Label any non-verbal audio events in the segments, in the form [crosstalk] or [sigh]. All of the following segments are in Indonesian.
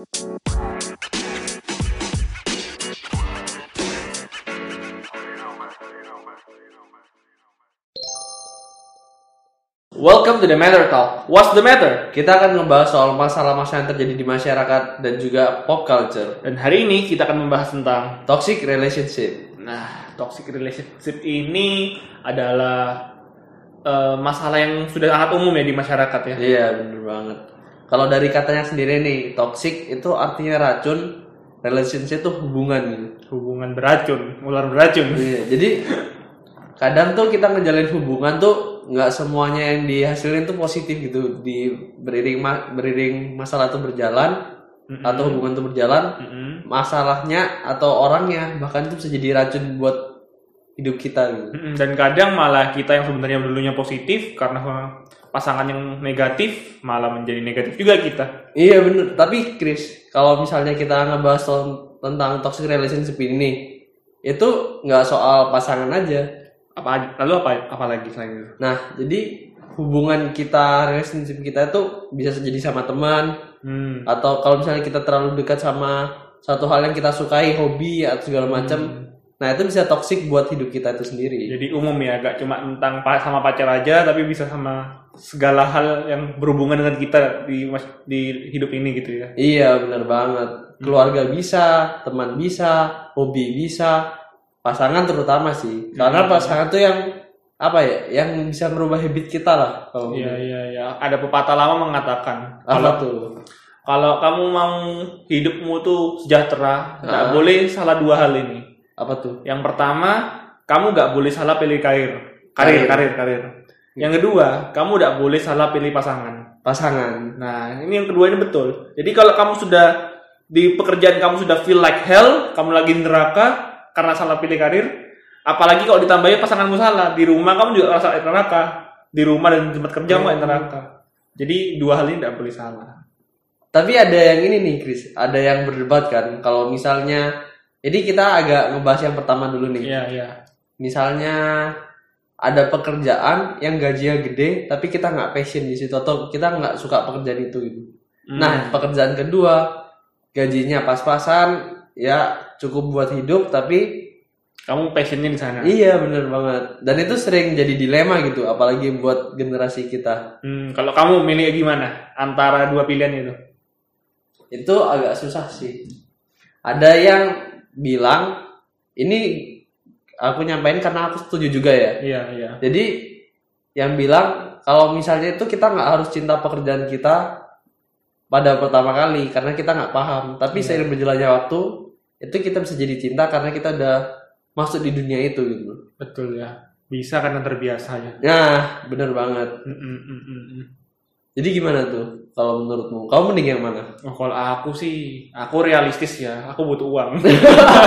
Welcome to the Matter Talk. What's the matter? Kita akan membahas soal masalah-masalah yang terjadi di masyarakat dan juga pop culture. Dan hari ini kita akan membahas tentang Toxic relationship. nah toxic relationship ini adalah eh, masalah yang sudah sangat umum ya di masyarakat ya. Iya, bener banget. Kalau dari katanya sendiri nih, toxic itu artinya racun, relationship itu hubungan. Hubungan beracun, ular beracun. Iya, jadi kadang tuh kita ngejalin hubungan tuh nggak semuanya yang dihasilin tuh positif gitu. Di beriring ma- beriring masalah tuh berjalan atau hubungan tuh berjalan, Mm-mm. masalahnya atau orangnya bahkan itu bisa jadi racun buat hidup kita gitu. Mm-mm. Dan kadang malah kita yang sebenarnya dulunya positif karena pasangan yang negatif malah menjadi negatif juga kita. Iya bener, tapi Chris, kalau misalnya kita ngebahas tentang toxic relationship ini, itu nggak soal pasangan aja. Apa lalu apa apa lagi selain itu? Nah, jadi hubungan kita, relationship kita itu bisa jadi sama teman, Hmm. atau kalau misalnya kita terlalu dekat sama satu hal yang kita sukai, hobi atau segala macam, nah itu bisa toxic buat hidup kita itu sendiri. Jadi umum ya, gak cuma tentang sama pacar aja, tapi bisa sama segala hal yang berhubungan dengan kita di di hidup ini gitu ya. Iya, bener banget. Keluarga bisa, teman bisa, hobi bisa, pasangan terutama sih. Karena pasangan tuh yang apa ya, yang bisa merubah habit kita lah. Kalau Iya iya iya. Ada pepatah lama mengatakan apa kalau tuh? kalau kamu mau hidupmu tuh sejahtera, nggak Ah. boleh salah dua hal ini. Apa tuh? Yang pertama, kamu nggak boleh salah pilih karir, karir, Karir. karir, karir. Yang kedua, kamu nggak boleh salah pilih pasangan. Pasangan. Nah, ini yang kedua ini betul. Jadi kalau kamu sudah di pekerjaan kamu sudah feel like hell, kamu lagi neraka karena salah pilih karir, apalagi kalau ditambahin pasanganmu salah, di rumah kamu juga rasa neraka. Di rumah dan di tempat kerja kamu neraka. Jadi dua hal ini tidak boleh salah. Tapi ada yang ini nih, Chris. Ada yang berdebat kan. Kalau misalnya, jadi kita agak ngebahas yang pertama dulu nih. Iya, iya. Misalnya ada pekerjaan yang gajinya gede, tapi kita nggak passion di situ atau kita nggak suka pekerjaan itu gitu. Hmm. Nah, pekerjaan kedua gajinya pas-pasan, ya cukup buat hidup, tapi Kamu passionnya di sana. iya bener banget. Dan itu sering jadi dilema gitu, apalagi buat generasi kita. Hmm, kalau kamu milih gimana antara dua pilihan itu? Itu agak susah sih. Ada yang bilang ini aku nyampain karena aku setuju juga ya. Iya, iya. Jadi yang bilang kalau misalnya itu kita nggak harus cinta pekerjaan kita pada pertama kali karena kita nggak paham. Tapi seiring berjalannya waktu itu kita bisa jadi cinta karena kita udah masuk di dunia itu gitu. Betul ya. Bisa karena terbiasa ya. Nah, bener banget. Mm, mm, mm. Jadi gimana tuh kalau menurutmu? Kamu mending yang mana? Oh, kalau aku sih, aku realistis ya. Aku butuh uang.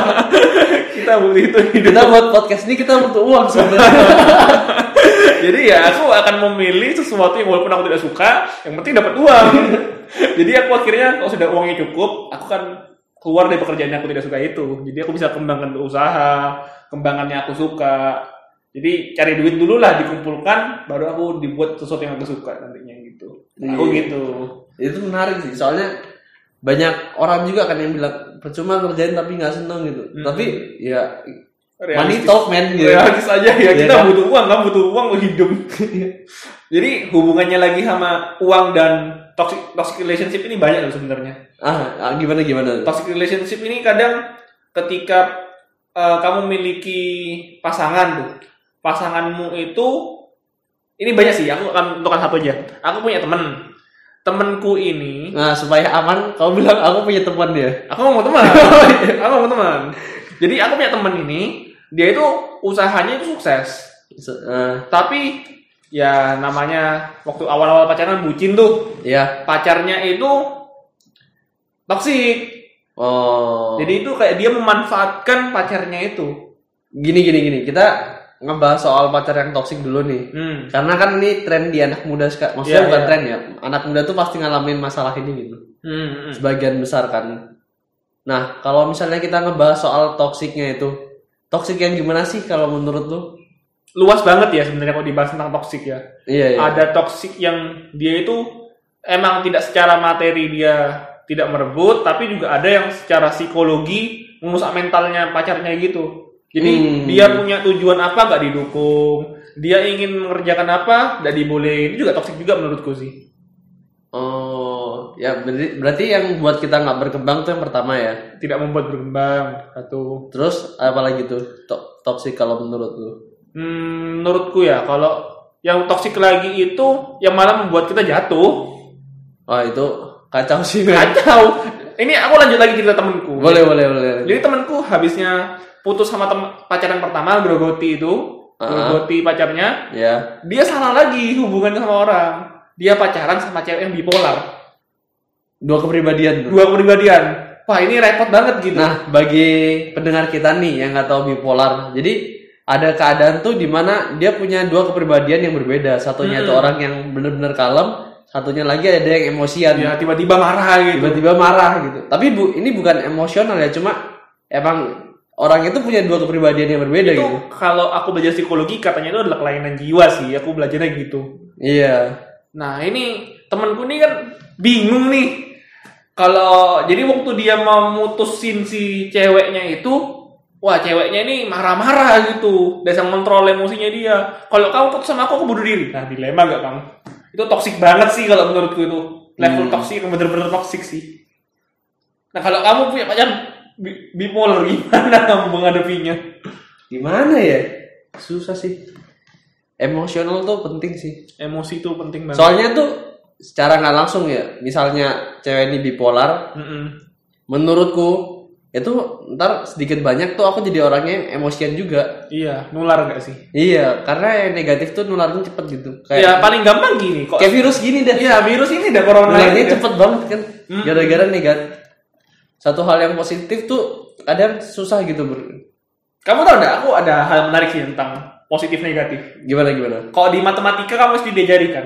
[laughs] kita butuh itu hidup. Kita buat podcast ini kita butuh uang sebenarnya. [laughs] Jadi ya aku akan memilih sesuatu yang walaupun aku tidak suka, yang penting dapat uang. [laughs] Jadi aku akhirnya kalau sudah uangnya cukup, aku kan keluar dari pekerjaan yang aku tidak suka itu. Jadi aku bisa kembangkan usaha, kembangannya aku suka. Jadi cari duit dulu lah dikumpulkan, baru aku dibuat sesuatu yang aku suka nantinya. Aku Iya. gitu. itu menarik sih soalnya banyak orang juga kan yang bilang percuma kerjain tapi nggak seneng gitu. Tapi ya money Realistis. talk man gitu. Realistis aja ya, Iya kita kan? butuh uang, kan butuh uang untuk hidup. [laughs] Jadi hubungannya lagi sama uang dan toxic toxic relationship ini banyak loh sebenarnya. Ah, ah, gimana gimana? toxic relationship ini kadang ketika eh, kamu memiliki pasangan tuh pasanganmu itu ini banyak sih aku akan tentukan satu aja. Aku punya temen. Temenku ini Nah, supaya aman, kamu bilang aku punya teman dia. aku mau teman. [laughs] Aku mau teman. Jadi aku punya temen ini dia itu usahanya itu sukses. Se- eh, tapi ya namanya waktu awal-awal pacaran bucin tuh. Ya. pacarnya itu toksik Oh. jadi itu kayak dia memanfaatkan pacarnya itu. Gini gini gini, kita ngebahas soal pacar yang toksik dulu nih. hmm. Karena kan ini tren di anak muda sekarang. Maksudnya Iya, bukan iya. tren ya. Anak muda tuh pasti ngalamin masalah ini gitu. Hmm, hmm. Sebagian besar kan. Nah, kalau misalnya kita ngebahas soal toksiknya itu, toksik yang gimana sih kalau menurut lu? luas banget ya sebenarnya kalau dibahas tentang toksik ya. Iya, iya. Ada toksik yang dia itu emang tidak secara materi dia tidak merebut, tapi juga ada yang secara psikologi merusak mentalnya pacarnya gitu. Jadi Hmm. dia punya tujuan apa nggak didukung, dia ingin mengerjakan apa nggak dibolehin, itu juga toksik juga menurutku sih. Oh, ya berarti, berarti yang buat kita nggak berkembang tuh yang pertama ya. Tidak membuat berkembang satu. Terus apa lagi tuh to- toxic kalau menurut lu? Hmm, menurutku ya kalau yang toksik lagi itu yang malah membuat kita jatuh. Oh itu kacau sih. Kacau. Ini aku lanjut lagi cerita temenku. boleh boleh boleh. Jadi temanku habisnya putus sama tem pacaran pertama grogoti itu, grogoti pacarnya, Ya. dia salah lagi hubungannya sama orang. Dia pacaran sama cewek yang bipolar, Dua kepribadian tuh. dua kepribadian. Wah ini repot banget gitu. Nah, bagi pendengar kita nih yang nggak tahu bipolar, jadi ada keadaan tuh di mana dia punya dua kepribadian yang berbeda. Satunya Hmm. itu orang yang benar-benar kalem, satunya lagi ada yang emosian, dia tiba-tiba marah gitu. tiba-tiba marah gitu. Tapi bu, ini bukan emosional ya, cuma emang orang itu punya dua kepribadian yang berbeda itu gitu. kalau aku belajar psikologi katanya itu adalah kelainan jiwa sih. Aku belajarnya gitu. Iya. Nah ini temanku nih kan bingung nih. Kalau jadi waktu dia mau mutusin si ceweknya itu, wah ceweknya ini marah-marah gitu, dan mengontrol emosinya dia. Kalau kamu putus sama aku, aku bunuh diri. Nah dilema gak kamu? Itu toksik banget sih kalau menurutku itu level Hmm. toksik bener-bener toksik sih. Nah kalau kamu punya pacar bipolar gimana [laughs] menghadapinya? Gimana ya? Susah sih. Emosional tuh penting sih. Emosi itu penting banget. Soalnya tuh secara nggak langsung ya, misalnya cewek ini bipolar, Mm-mm. menurutku itu ntar sedikit banyak tuh aku jadi orangnya yang emosian juga. Iya, nular gak sih? Iya, karena yang negatif tuh nularnya cepet gitu. Ya Kayak paling gampang gini kok. kayak virus gini dah. Iya virus ini ada corona Nularnya ini. cepet banget kan. Gara-gara negatif. Satu hal yang positif tuh kadang susah gitu ber. Kamu tahu nggak? Aku ada hal menarik sih tentang positif negatif. Gimana gimana? Kalau di matematika kamu mesti diajari kan.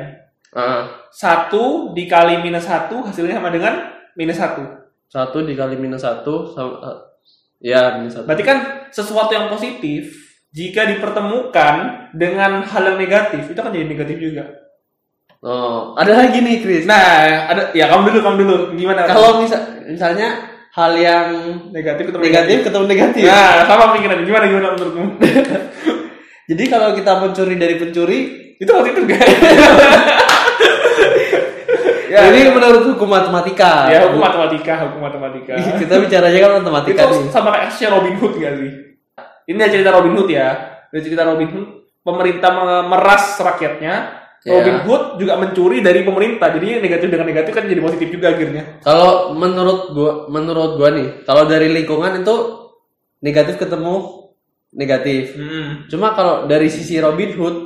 Ah, Satu dikali minus satu hasilnya sama dengan minus satu. satu dikali minus satu sama ah, ya minus satu. Berarti kan sesuatu yang positif jika dipertemukan dengan hal yang negatif itu akan jadi negatif juga. Oh, ada lagi nih Chris. Nah, ada ya kamu dulu kamu dulu gimana? kalau misal misalnya hal yang negatif ketemu negatif ketemu negatif. Nah, sama pikiran gimana gimana menurutmu? [laughs] Jadi kalau kita mencuri dari pencuri, itu positif gak? [laughs] ya, ini menurut hukum matematika. ya hukum matematika, hukum matematika. [laughs] kita bicaranya kan matematika itu nih. sama kayak kasusnya Robin Hood gak sih? Ini ada cerita Robin Hood ya. Dari cerita Robin Hood, pemerintah memeras rakyatnya. Ya. Robin Hood juga mencuri dari pemerintah. Jadi negatif dengan negatif kan jadi positif juga akhirnya. Kalau menurut gua menurut gua nih, kalau dari lingkungan itu negatif ketemu negatif. Hmm. Cuma kalau dari sisi Robin Hood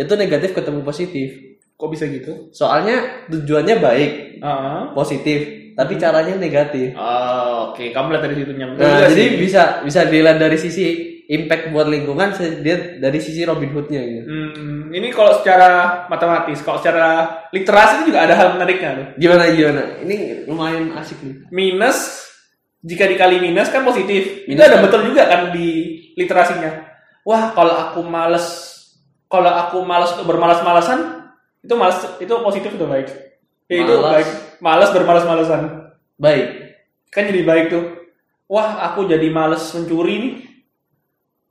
itu negatif ketemu positif. Kok bisa gitu? Soalnya tujuannya baik, Ah. positif, tapi caranya negatif. Oh, Oke, kamu lihat dari situ nyambung. Nah, jadi bisa bisa dilihat dari sisi impact buat lingkungan, dia dari sisi Robin Hoodnya gitu. Hmm, ini kalau secara matematis, kalau secara literasi itu juga ada hal menariknya tuh. Gimana gimana? Ini lumayan asik nih. Minus jika dikali minus kan positif. Minus itu ada kan- betul juga kan di literasinya. Wah, kalau aku males kalau aku malas untuk bermalas-malasan, itu malas itu positif atau baik? Ya, itu baik. Malas bermalas-malasan. Baik. Kan jadi baik tuh. Wah, aku jadi males mencuri nih.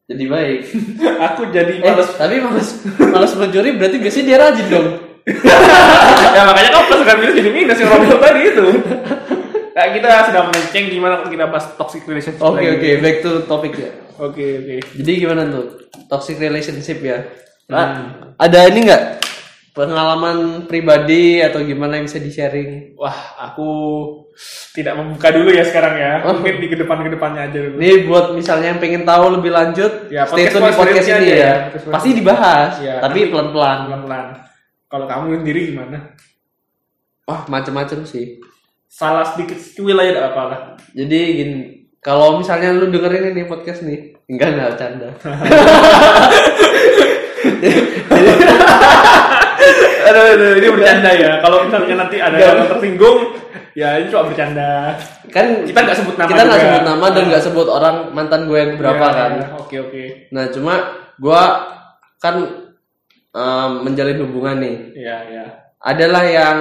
Jadi baik. [laughs] aku jadi Eh, males. tapi malas malas mencuri berarti biasanya dia rajin dong. [laughs] ya makanya kamu pasukan minus jadi minus yang Robin tadi itu. Nah, kita sedang melenceng gimana kalau kita bahas toxic relationship. Oke lagi. oke, back to topic ya. Oke, oke. Jadi gimana tuh toxic relationship ya? Hmm. Ah, Ada ini nggak pengalaman pribadi atau gimana yang bisa di sharing? Wah, aku tidak membuka dulu ya sekarang ya. Oh. Mungkin di ke depan ke depannya aja dulu. Ini buat misalnya yang pengen tahu lebih lanjut, Ya, stay tune di podcast ini ya. ya, podcast Pasti dibahas, Ya, tapi pelan-pelan. Pelan-pelan. Kalau kamu sendiri gimana? Wah macem-macem sih. Salah sedikit tidak apa-apa lah. Jadi gini, kalau misalnya lu dengerin ini podcast nih, enggak enggak canda. [laughs] [laughs] aduh, aduh, ini bercanda ya. Kalau misalnya nanti ada yang tersinggung, ya ini cuma bercanda. Kan Kita nggak sebut nama Kita nggak sebut nama dan nggak sebut orang mantan gue yang berapa Ya, kan. ya, Oke, oke. Nah cuma gue kan em, menjalin hubungan nih. Iya, iya. Adalah yang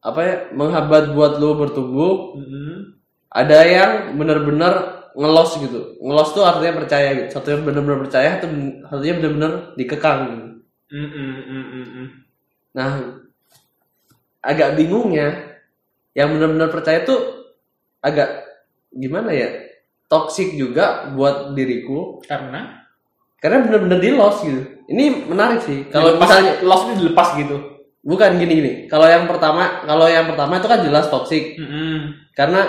apa ya menghambat buat lu bertumbuh Mm-mm. ada yang bener-bener ngelos gitu ngelos tuh artinya percaya gitu satu yang bener-bener percaya satu satunya bener-bener dikekang gitu. Mm-mm, mm-mm, mm. nah agak bingungnya yang bener-bener percaya tuh agak gimana ya toksik juga buat diriku Karena karena bener-bener di loss gitu ini menarik sih kalau misalnya loss itu dilepas gitu. bukan gini gini kalau yang pertama kalau yang pertama itu kan jelas toksik Mm-mm. karena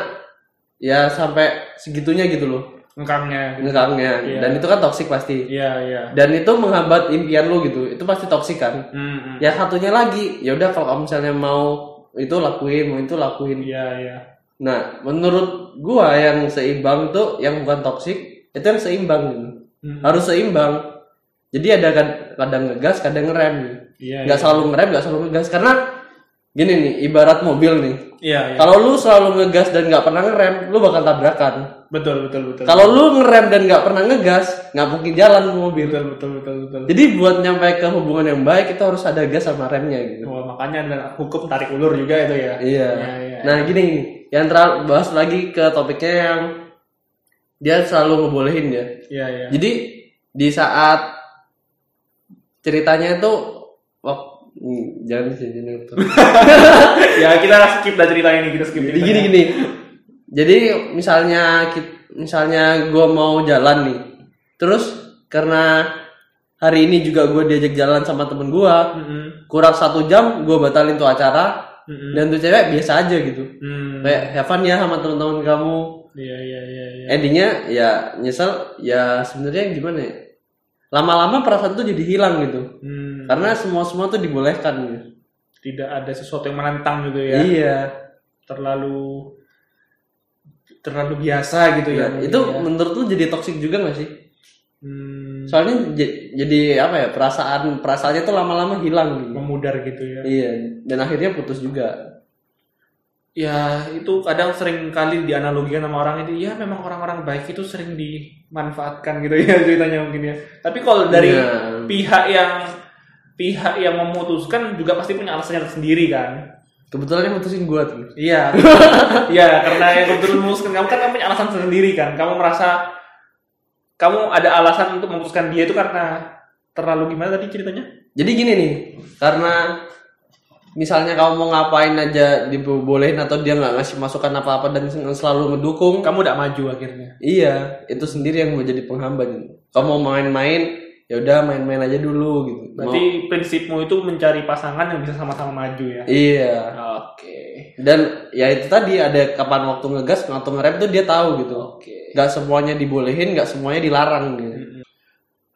ya sampai segitunya gitu loh Ngekangnya. gitu. ngekangnya Iya. dan itu kan toksik pasti Iya, iya. dan itu menghambat impian lu gitu itu pasti toksik kan Mm-mm. ya satunya lagi ya udah kalau kamu misalnya mau itu lakuin mau itu lakuin Iya, iya. nah menurut gua yang seimbang tuh yang bukan toksik itu yang seimbang gitu Mm. harus seimbang jadi ada kad- kadang ngegas kadang ngerem gitu. Iya, nggak selalu ngerem nggak selalu ngegas karena gini nih ibarat mobil nih iya, iya. kalau lu selalu ngegas dan nggak pernah ngerem lu bakal tabrakan Betul, betul, betul. kalau lu ngerem dan nggak pernah ngegas nggak mungkin jalan mobil betul, betul, betul, betul. jadi buat nyampe ke hubungan yang baik itu harus ada gas sama remnya gitu Wah, makanya ada hukum tarik ulur juga itu ya. iya Iya, iya. nah gini yang terlalu bahas lagi ke topiknya yang dia selalu ngebolehin ya Iya, iya. jadi di saat ceritanya itu wak- Hmm, jangan sih itu. [laughs] ya kita skip dah cerita ini, kita skip. Jadi gini gini. Jadi misalnya misalnya gue mau jalan nih, terus karena hari ini juga gue diajak jalan sama temen gue, Mm-mm. kurang satu jam gue batalin tuh acara, Mm-mm. dan tuh cewek biasa aja gitu. Hmm. Kayak have fun ya sama teman-teman kamu. Iya, iya, iya, iya. Endingnya ya nyesel, ya sebenarnya gimana ya? Lama-lama perasaan tuh jadi hilang gitu, Hmm. karena semua semua tuh dibolehkan gitu. Tidak ada sesuatu yang menantang gitu ya. Iya. Terlalu terlalu biasa gitu ya. Ya, itu ya. menurut lu jadi toksik juga gak sih? Hmm, Soalnya jadi apa ya perasaan perasaannya tuh lama-lama hilang gitu. memudar gitu ya. Iya, dan akhirnya putus juga. Ya itu kadang sering kali dianalogikan sama orang itu ya memang orang-orang baik itu sering dimanfaatkan gitu ya [laughs] ceritanya mungkin ya. Tapi kalau dari Iya. pihak yang pihak yang memutuskan juga pasti punya alasannya sendiri kan. Kebetulan yang mutusin gua tuh. Iya. [laughs] Iya, karena yang kebetulan memutuskan kamu kan kamu punya alasan sendiri kan. Kamu merasa kamu ada alasan untuk memutuskan dia itu karena terlalu gimana tadi ceritanya? Jadi gini nih, karena misalnya kamu mau ngapain aja dibolehin atau dia nggak ngasih masukan apa-apa dan selalu ngedukung, Kamu udah maju akhirnya. iya itu sendiri yang menjadi penghambat. Kamu mau main-main, ya udah main-main aja dulu gitu. Mau- Berarti prinsipmu itu mencari pasangan yang bisa sama-sama maju ya. iya. Oke. Dan ya itu tadi ada kapan waktu ngegas, waktu ngerem tuh dia tahu gitu. Oke. Gak semuanya dibolehin, gak semuanya dilarang gitu.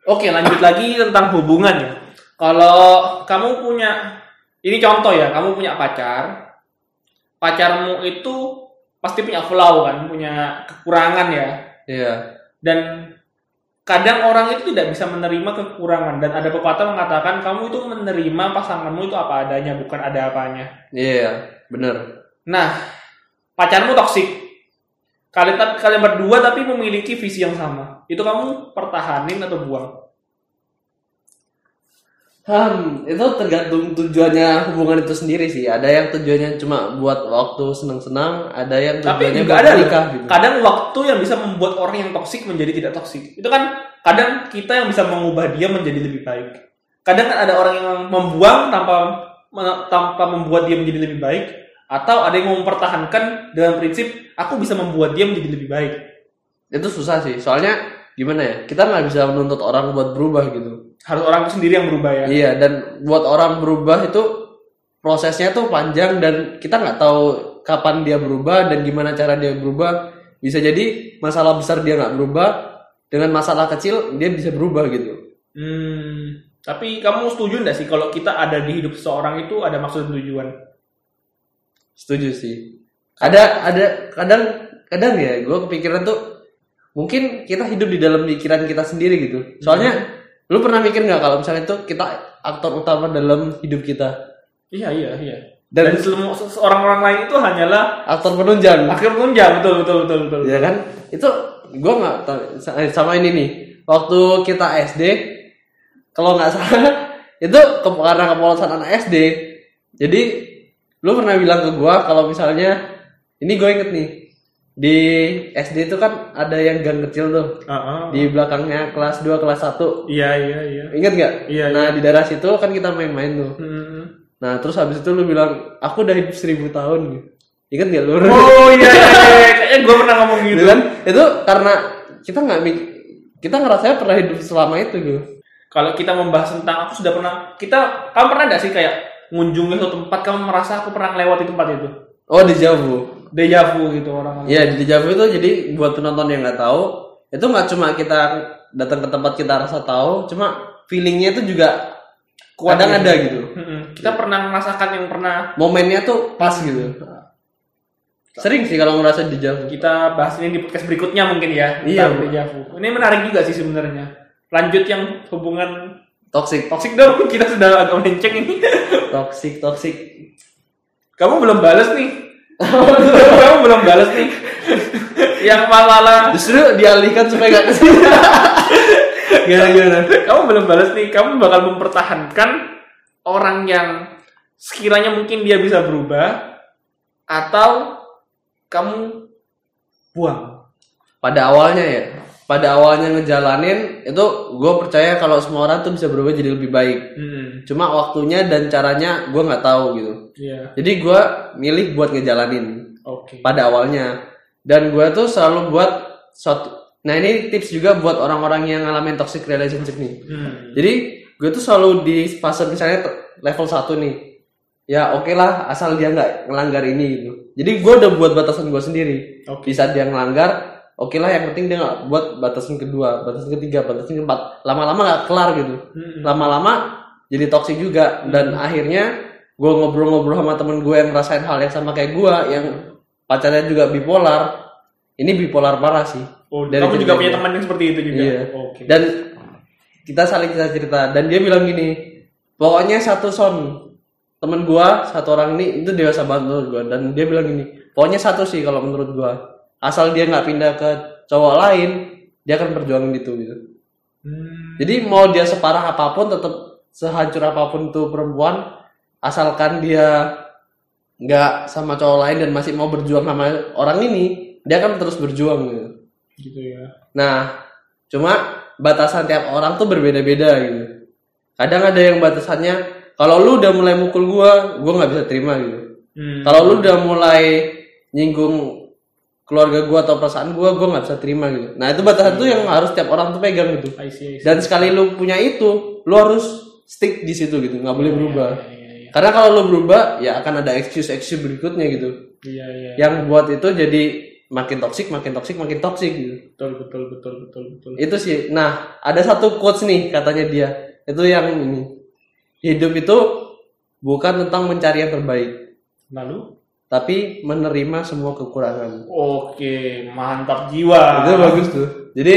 Oke, lanjut lagi tentang hubungan ya. Kalau kamu punya ini contoh ya, kamu punya pacar. Pacarmu itu pasti punya flaw kan, punya kekurangan ya. Iya. Dan kadang orang itu tidak bisa menerima kekurangan dan ada pepatah mengatakan kamu itu menerima pasanganmu itu apa adanya, bukan ada apanya. Iya, bener. Nah, pacarmu toksik. Kalian kalian berdua tapi memiliki visi yang sama. Itu kamu pertahanin atau buang? Hmm, itu tergantung tujuannya hubungan itu sendiri sih. Ada yang tujuannya cuma buat waktu senang-senang, ada yang Tapi tujuannya juga buat ada nikah gitu. Kadang waktu yang bisa membuat orang yang toksik menjadi tidak toksik. Itu kan kadang kita yang bisa mengubah dia menjadi lebih baik. Kadang kan ada orang yang membuang tanpa tanpa membuat dia menjadi lebih baik atau ada yang mempertahankan dengan prinsip aku bisa membuat dia menjadi lebih baik. Itu susah sih. Soalnya gimana ya? Kita nggak bisa menuntut orang buat berubah gitu. Harus orang itu sendiri yang berubah ya. Iya, dan buat orang berubah itu prosesnya tuh panjang dan kita nggak tahu kapan dia berubah dan gimana cara dia berubah. Bisa jadi masalah besar dia nggak berubah, dengan masalah kecil dia bisa berubah gitu. Hmm, tapi kamu setuju nggak sih kalau kita ada di hidup seseorang itu ada maksud dan tujuan? Setuju sih. Ada ada kadang kadang ya gue kepikiran tuh mungkin kita hidup di dalam pikiran kita sendiri gitu. Soalnya lu pernah mikir nggak kalau misalnya itu kita aktor utama dalam hidup kita Iya iya iya. Dan, dan semua seorang orang lain itu hanyalah aktor penunjang. akhir penunjang betul betul betul betul. ya kan itu gue nggak sa- sama ini nih waktu kita SD kalau nggak [laughs] salah itu ke, karena kepolosan anak SD jadi lu pernah bilang ke gua kalau misalnya ini gue inget nih di SD itu kan ada yang gang kecil tuh Heeh. di belakangnya kelas 2 kelas 1 Iya iya iya. inget gak? Iya, nah di daerah situ kan kita main-main tuh Hmm. nah terus habis itu lu bilang aku udah hidup seribu tahun gitu inget gak lu? Oh iya iya, iya. [laughs] kayaknya gue pernah ngomong gitu. Gitu kan? itu karena kita nggak kita ngerasanya pernah hidup selama itu gitu Kalau kita membahas tentang aku sudah pernah kita kamu pernah nggak sih kayak ngunjungi suatu tempat kamu merasa aku pernah lewati tempat itu? oh di Javu Deja vu gitu orang. Iya di Javu itu jadi buat penonton yang nggak tahu itu nggak cuma kita datang ke tempat kita rasa tahu, cuma feelingnya itu juga kadang gitu. ada gitu. Mm-mm. Kita pernah merasakan yang pernah Momennya tuh pas gitu. Sering sih kalau ngerasa di Javu. kita bahas ini di podcast berikutnya mungkin ya. Iya, tentang Bu. deja vu. Ini menarik juga sih sebenarnya. Lanjut yang hubungan Toxic, toksik dong. [laughs] Kita sudah agak melenceng ini. toxic, toxic. Kamu belum balas nih. [laughs] Kamu belum balas nih. yang malah Justru dialihkan supaya nggak ke sini. [laughs] gimana gimana? kamu belum balas nih. Kamu bakal mempertahankan orang yang sekiranya mungkin dia bisa berubah atau kamu buang. Pada awalnya ya, pada awalnya ngejalanin itu gue percaya kalau semua orang tuh bisa berubah jadi lebih baik. Hmm. Cuma waktunya dan caranya gue nggak tahu gitu. Iya. Jadi gue milih buat ngejalanin Oke. pada awalnya. Dan gue tuh selalu buat suatu. Nah ini tips juga buat orang-orang yang ngalamin toxic relationship nih. Hmm. Jadi gue tuh selalu di fase misalnya level 1 nih. Ya oke lah asal dia nggak ngelanggar ini gitu. Jadi gue udah buat batasan gue sendiri. Oke. Bisa dia ngelanggar, oke lah yang penting dia nggak buat batasan kedua, batasan ketiga, batasan keempat. Lama-lama nggak kelar gitu. Hmm. Lama-lama jadi toxic juga dan akhirnya gue ngobrol-ngobrol sama temen gue yang ngerasain hal yang sama kayak gue yang pacarnya juga bipolar. Ini bipolar parah sih. Oh, Dari kamu juga punya teman yang seperti itu juga. Iya. Oke. Dan kita saling cerita cerita dan dia bilang gini, pokoknya satu son temen gua satu orang ini itu dewasa banget menurut gua dan dia bilang gini, pokoknya satu sih kalau menurut gua asal dia nggak pindah ke cowok lain dia akan perjuangin itu gitu. Hmm. Jadi mau dia separah apa pun tetap sehancur apa pun tuh perempuan asalkan dia nggak sama cowok lain dan masih mau berjuang sama orang ini dia akan terus berjuang gitu. Gitu ya. Nah, cuma batasan tiap orang tuh berbeda-beda gitu. Kadang ada yang batasannya kalau lu udah mulai mukul gua, gua nggak bisa terima gitu. Hmm. Kalau lu udah mulai nyinggung keluarga gua atau perasaan gua, gua nggak bisa terima gitu. Nah, itu batasan tuh yang harus tiap orang tuh pegang gitu. I see, I see. Dan sekali lu punya itu, lu harus stick di situ gitu, nggak boleh berubah. Iya, iya, iya. Karena kalau lu berubah, ya akan ada excuse-excuse berikutnya gitu. Iya, iya. Yang buat itu jadi makin toksik, makin toksik, makin toksik gitu. Betul, betul, betul, betul, betul. itu sih nah ada satu quotes nih katanya dia itu yang ini hidup itu bukan tentang mencari yang terbaik Lalu? Tapi menerima semua kekurangan Oke, mantap jiwa. itu bagus tuh jadi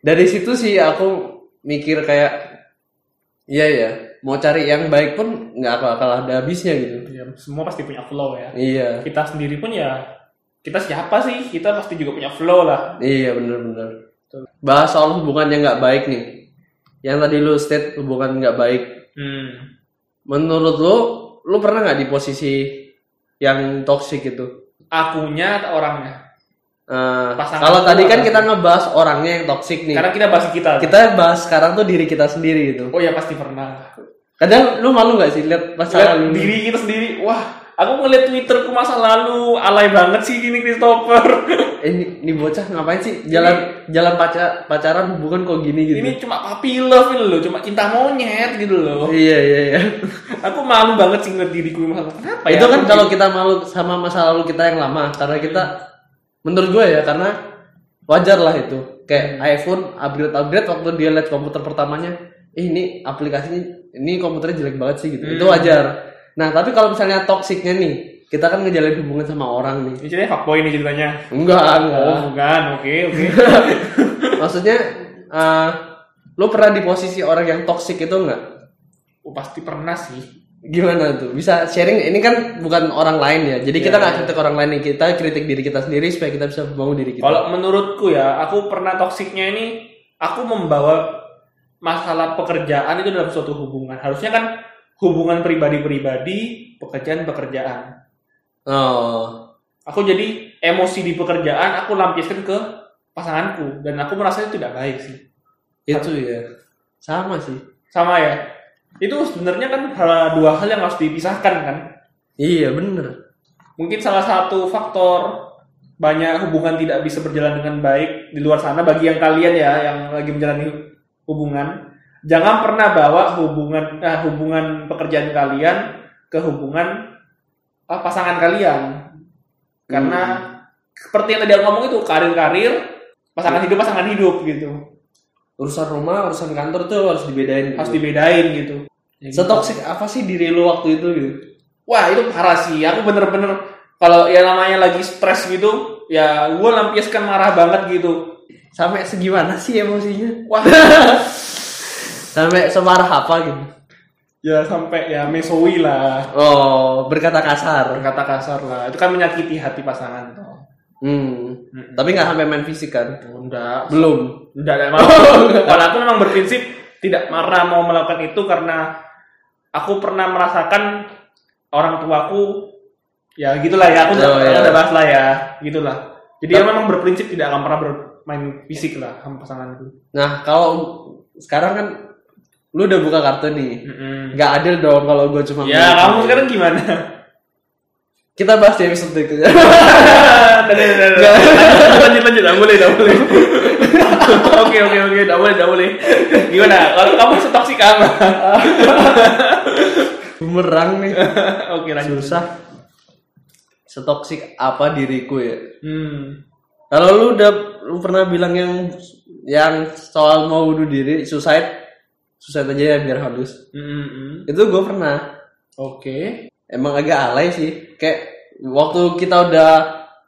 dari situ sih aku mikir kayak iya ya mau cari yang baik pun nggak bakal ada habisnya gitu Ya, semua pasti punya flow ya. iya Kita sendiri pun ya, kita siapa sih? Kita pasti juga punya flow lah. iya bener-bener bahas soal hubungan yang nggak baik nih yang tadi lu state hubungan nggak baik Hmm. Menurut lo, lo pernah nggak di posisi yang toxic itu? Akunya atau orangnya? Eh, Pasangan kalau tadi kan kita ngebahas orangnya yang toxic nih. Karena kita bahas kita. Kita bahas sekarang tuh diri kita sendiri gitu. Oh ya pasti pernah. Kadang lu malu nggak sih lihat pasangan Lihat diri kita sendiri. Wah, aku ngeliat Twitterku masa lalu alay banget sih gini Christopher. Eh, ini, ini bocah ngapain sih jalan jalan pacar pacaran hubungan kok gini gitu? ini cuma puppy love ini loh, cuma cinta monyet gitu loh. Iya iya iya. Aku malu banget sih ngeliat diriku masa lalu. Kenapa ya? itu kan kalau kita malu sama masa lalu kita yang lama karena kita menurut gue ya karena wajar lah itu kayak iPhone upgrade upgrade waktu dia lihat komputer pertamanya "Ih, ini aplikasinya ini komputernya jelek banget sih gitu itu wajar nah tapi kalau misalnya toksiknya nih kita kan ngejalin hubungan sama orang nih Ini ceritanya fuckboy nih ceritanya. enggak enggak Oh, bukan. Oke, oke. [laughs] maksudnya eh lu pernah di posisi orang yang toksik itu enggak Oh, pasti pernah sih. gimana tuh bisa sharing ini kan bukan orang lain ya jadi kita Iya, nggak kritik orang lain nih kita kritik diri kita sendiri supaya kita bisa membangun diri kita Kalau menurutku ya, aku pernah toksiknya ini, aku membawa masalah pekerjaan itu dalam suatu hubungan. Harusnya kan hubungan pribadi-pribadi, pekerjaan-pekerjaan. Oh. Aku jadi emosi di pekerjaan aku lampiaskan ke pasanganku dan aku merasa itu tidak baik sih. Itu ya. Sama sih. Sama ya. Itu sebenarnya kan hal- dua hal yang harus dipisahkan kan. Iya, bener. Mungkin salah satu faktor banyak hubungan tidak bisa berjalan dengan baik di luar sana bagi yang kalian ya yang lagi menjalani hubungan jangan pernah bawa hubungan eh, hubungan pekerjaan kalian ke hubungan ah, pasangan kalian karena seperti yang tadi aku ngomong itu karir-karir pasangan hidup pasangan hidup gitu Urusan rumah, urusan kantor tuh harus dibedain. harus dibedain gitu Setoksik apa sih diri lu waktu itu gitu? Wah itu parah sih. Aku bener-bener kalau ya namanya lagi stres gitu, ya gue lampiaskan marah banget gitu. Sampai segimana sih emosinya? Wah [laughs] Sampai semarah apa gitu? ya sampai ya mesoi lah, Oh, berkata kasar. berkata kasar lah. Itu kan menyakiti hati pasangan toh. Hmm. Mm-mm. Tapi nggak sampai main fisik kan? Enggak, Belum. enggak, enggak [laughs] mau. Kalau aku memang berprinsip tidak marah mau melakukan itu karena aku pernah merasakan orang tuaku ya gitulah ya aku udah, Oh, iya. udah bahas lah ya gitulah jadi dia memang berprinsip tidak akan pernah bermain fisik lah sama pasanganku Nah, kalau sekarang kan lu udah buka kartu nih. Nggak adil dong kalau gue cuma Ya, kamu sekarang gimana? Kita bahas di episode berikutnya. [laughs] lanjut, lanjut, lanjut, boleh, nggak boleh. [laughs] Oke, oke, oke, nggak boleh, nggak boleh. Gimana? Kalau kamu setoksik apa? [laughs] Bumerang nih. Oke, lanjut. Susah. Setoksik apa diriku ya? Hmm. Kalau lu udah lu pernah bilang yang yang soal mau bunuh diri, suicide, suicide aja ya biar halus. Mm-mm. Itu gue pernah. Oke. Emang agak alay sih. Kayak waktu kita udah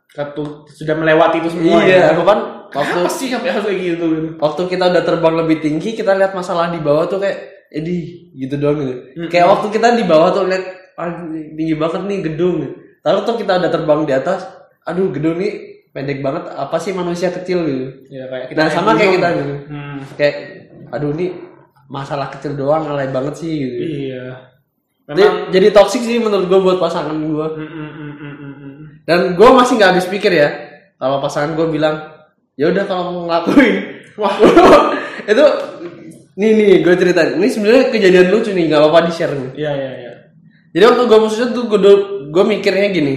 Satu sudah melewati itu semua. iya, ya. aku kan waktu Apa sih sampai harus kayak gitu? waktu kita udah terbang lebih tinggi, kita lihat masalah di bawah tuh kayak Edi gitu doang gitu. Mm-mm. Kayak waktu kita di bawah tuh lihat "Ah, tinggi banget nih gedung. Lalu tuh kita udah terbang di atas, aduh gedung nih pendek banget. Apa sih manusia kecil gitu? Ya kayak Nah, sama kayak kita gitu. Hmm. Kayak aduh nih masalah kecil doang alay banget sih gitu. Iya. Jadi, Memang. jadi toxic sih menurut gue buat pasangan gue. Mm, mm, mm, mm, mm, mm. Dan gue masih nggak habis pikir ya. Kalau pasangan gue bilang, ya udah kalau mau ngelakuin, [laughs] wah [laughs] itu nih nih gue ceritain. Ini sebenarnya kejadian lucu nih, nggak apa-apa di share nih. Iya, iya, iya. Jadi waktu gue suicide tuh gue gue mikirnya gini.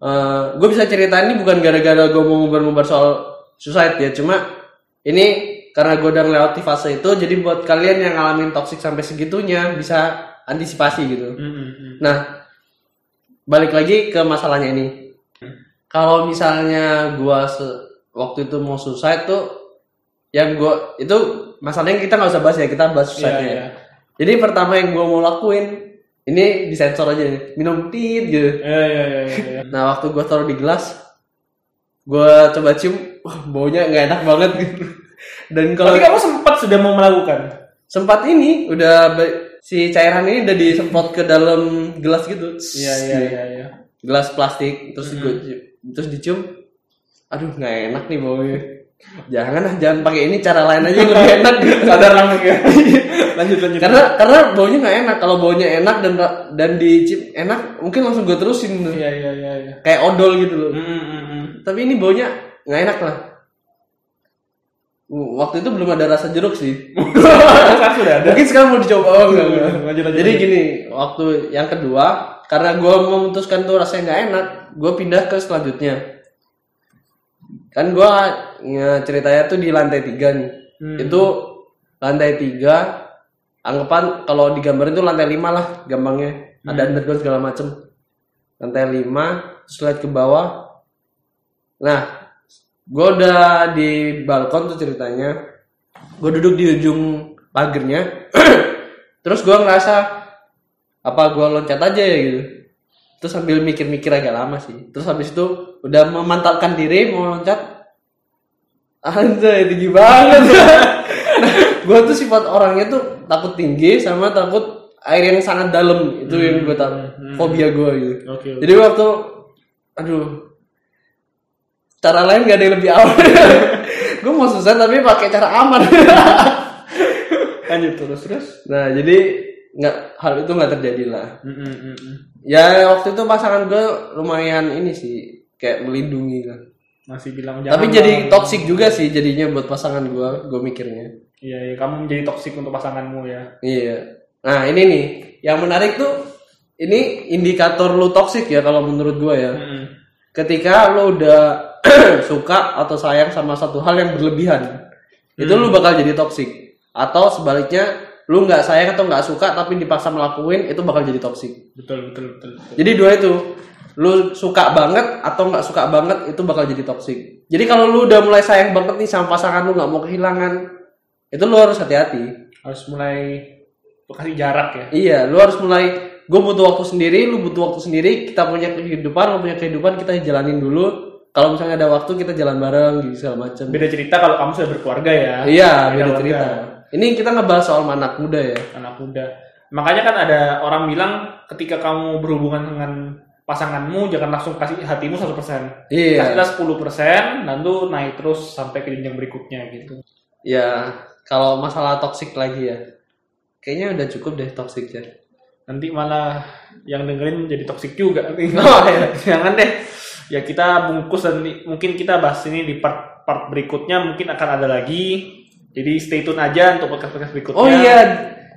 Eh gue bisa ceritain ini bukan gara-gara gue mau ngubar-ngubar soal suicide ya, cuma ini karena gue udah melewati fase itu, jadi buat kalian yang ngalamin toxic sampai segitunya bisa antisipasi gitu. Mm, mm, mm. Nah, balik lagi ke masalahnya ini. Kalau misalnya gua se- waktu itu mau suicide tuh yang gua itu masalahnya kita nggak usah bahas ya, kita bahas suicide Iya, ya. iya. Jadi pertama yang gua mau lakuin ini disensor aja nih, minum tit gitu. Iya, iya, iya, iya. [laughs] Nah, waktu gua taruh di gelas, gua coba cium, wah baunya nggak enak banget gitu. Dan kalau Tapi kamu sempat sudah mau melakukan? sempat ini udah si cairan ini udah disemprot ke dalam gelas gitu. Iya, iya, iya, iya. gelas plastik terus gue terus dicium aduh nggak enak nih baunya jangan lah jangan pakai ini cara lain aja yang lebih [laughs] enak Sadar langsung ya. [laughs] lanjut, lanjut. karena karena baunya nggak enak kalau baunya enak dan dan dicium enak mungkin langsung gue terusin. Iya, iya, iya, iya. kayak odol gitu loh Mm, mm, mm, mm. tapi ini baunya nggak enak lah waktu itu belum ada rasa jeruk sih [laughs] Sekarang sudah ada. mungkin sekarang mau dicoba oh, enggak, enggak. Lanjut, lanjut, jadi lanjut. gini waktu yang kedua karena gue memutuskan tuh rasanya nggak enak gue pindah ke selanjutnya kan gue ceritanya tuh di lantai tiga nih Hmm. itu lantai tiga anggapan kalau digambarin tuh lantai lima lah gampangnya ada underground segala macem lantai lima terus lihat ke bawah nah gue udah di balkon tuh ceritanya. Gue duduk di ujung pagernya. [clears throat] Terus gue ngerasa apa gue loncat aja ya? gitu. Terus sambil mikir-mikir agak lama sih. Terus habis itu udah memantapkan diri mau loncat. Anjay tinggi banget. [laughs] Nah, gue tuh sifat orangnya tuh takut tinggi sama takut air yang sangat dalam. Itu yang gue takut fobia gue gitu. Oke, oke. jadi waktu aduh cara lain gak ada yang lebih aman [laughs] gue mau susah tapi pakai cara aman. [laughs] Lanjut terus, terus. nah jadi nggak hal itu nggak terjadi lah. Mm, mm, mm, ya waktu itu pasangan gue lumayan ini sih kayak melindungi kan Masih bilang tapi jangan jadi lah. toxic juga sih jadinya buat pasangan gue gue mikirnya. Iya, iya, kamu menjadi toksik untuk pasanganmu ya. iya. Nah ini nih yang menarik tuh ini indikator lu toxic ya kalau menurut gue ya. Mm, ketika lu udah [clears throat] suka atau sayang sama satu hal yang berlebihan. Itu lu bakal jadi toxic. Atau sebaliknya lu nggak sayang atau nggak suka tapi dipaksa melakuin itu bakal jadi toxic. Betul, betul, betul. betul. jadi dua itu. Lu suka banget atau nggak suka banget itu bakal jadi toxic. Jadi kalau lu udah mulai sayang banget nih sama pasangan lu nggak mau kehilangan itu lu harus hati-hati. Harus mulai kasih jarak ya. iya lu harus mulai gue butuh waktu sendiri lu butuh waktu sendiri kita punya kehidupan lu punya kehidupan kita jalanin dulu kalau misalnya ada waktu kita jalan bareng gitu segala macam Beda cerita kalau kamu sudah berkeluarga ya. iya beda keluarga. cerita ini kita ngebahas soal anak muda ya Anak muda. Makanya kan ada orang bilang ketika kamu berhubungan dengan pasanganmu jangan langsung kasih hatimu 100%. iya Kasihlah 10%, lalu naik terus sampai ke jenjang berikutnya gitu. ya kalau masalah toxic lagi ya kayaknya udah cukup deh toxic ya Nanti malah yang dengerin jadi toksik juga. [laughs] Oh, iya. Jangan deh. Ya kita bungkus dan mungkin kita bahas ini di part part berikutnya mungkin akan ada lagi. Jadi stay tune aja untuk podcast-podcast berikutnya. Oh iya,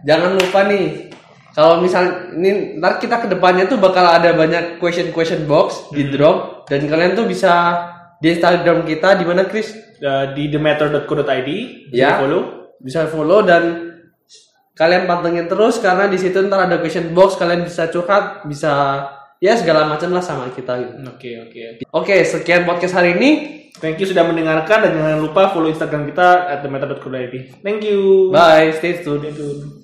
jangan lupa nih. Kalau misal ini ntar kita ke depannya tuh bakal ada banyak question question box di drop dan kalian tuh bisa di Instagram kita di mana Chris Uh, di thematter.co.id bisa Ya. follow. bisa follow dan kalian pantengin terus karena di situ ntar ada question box kalian bisa curhat bisa ya segala macam lah sama kita gitu. Oke oke oke. Oke sekian podcast hari ini. Thank you sudah mendengarkan dan jangan lupa follow Instagram kita at thematter.co.id. Thank you. Bye, stay tuned. Stay tune.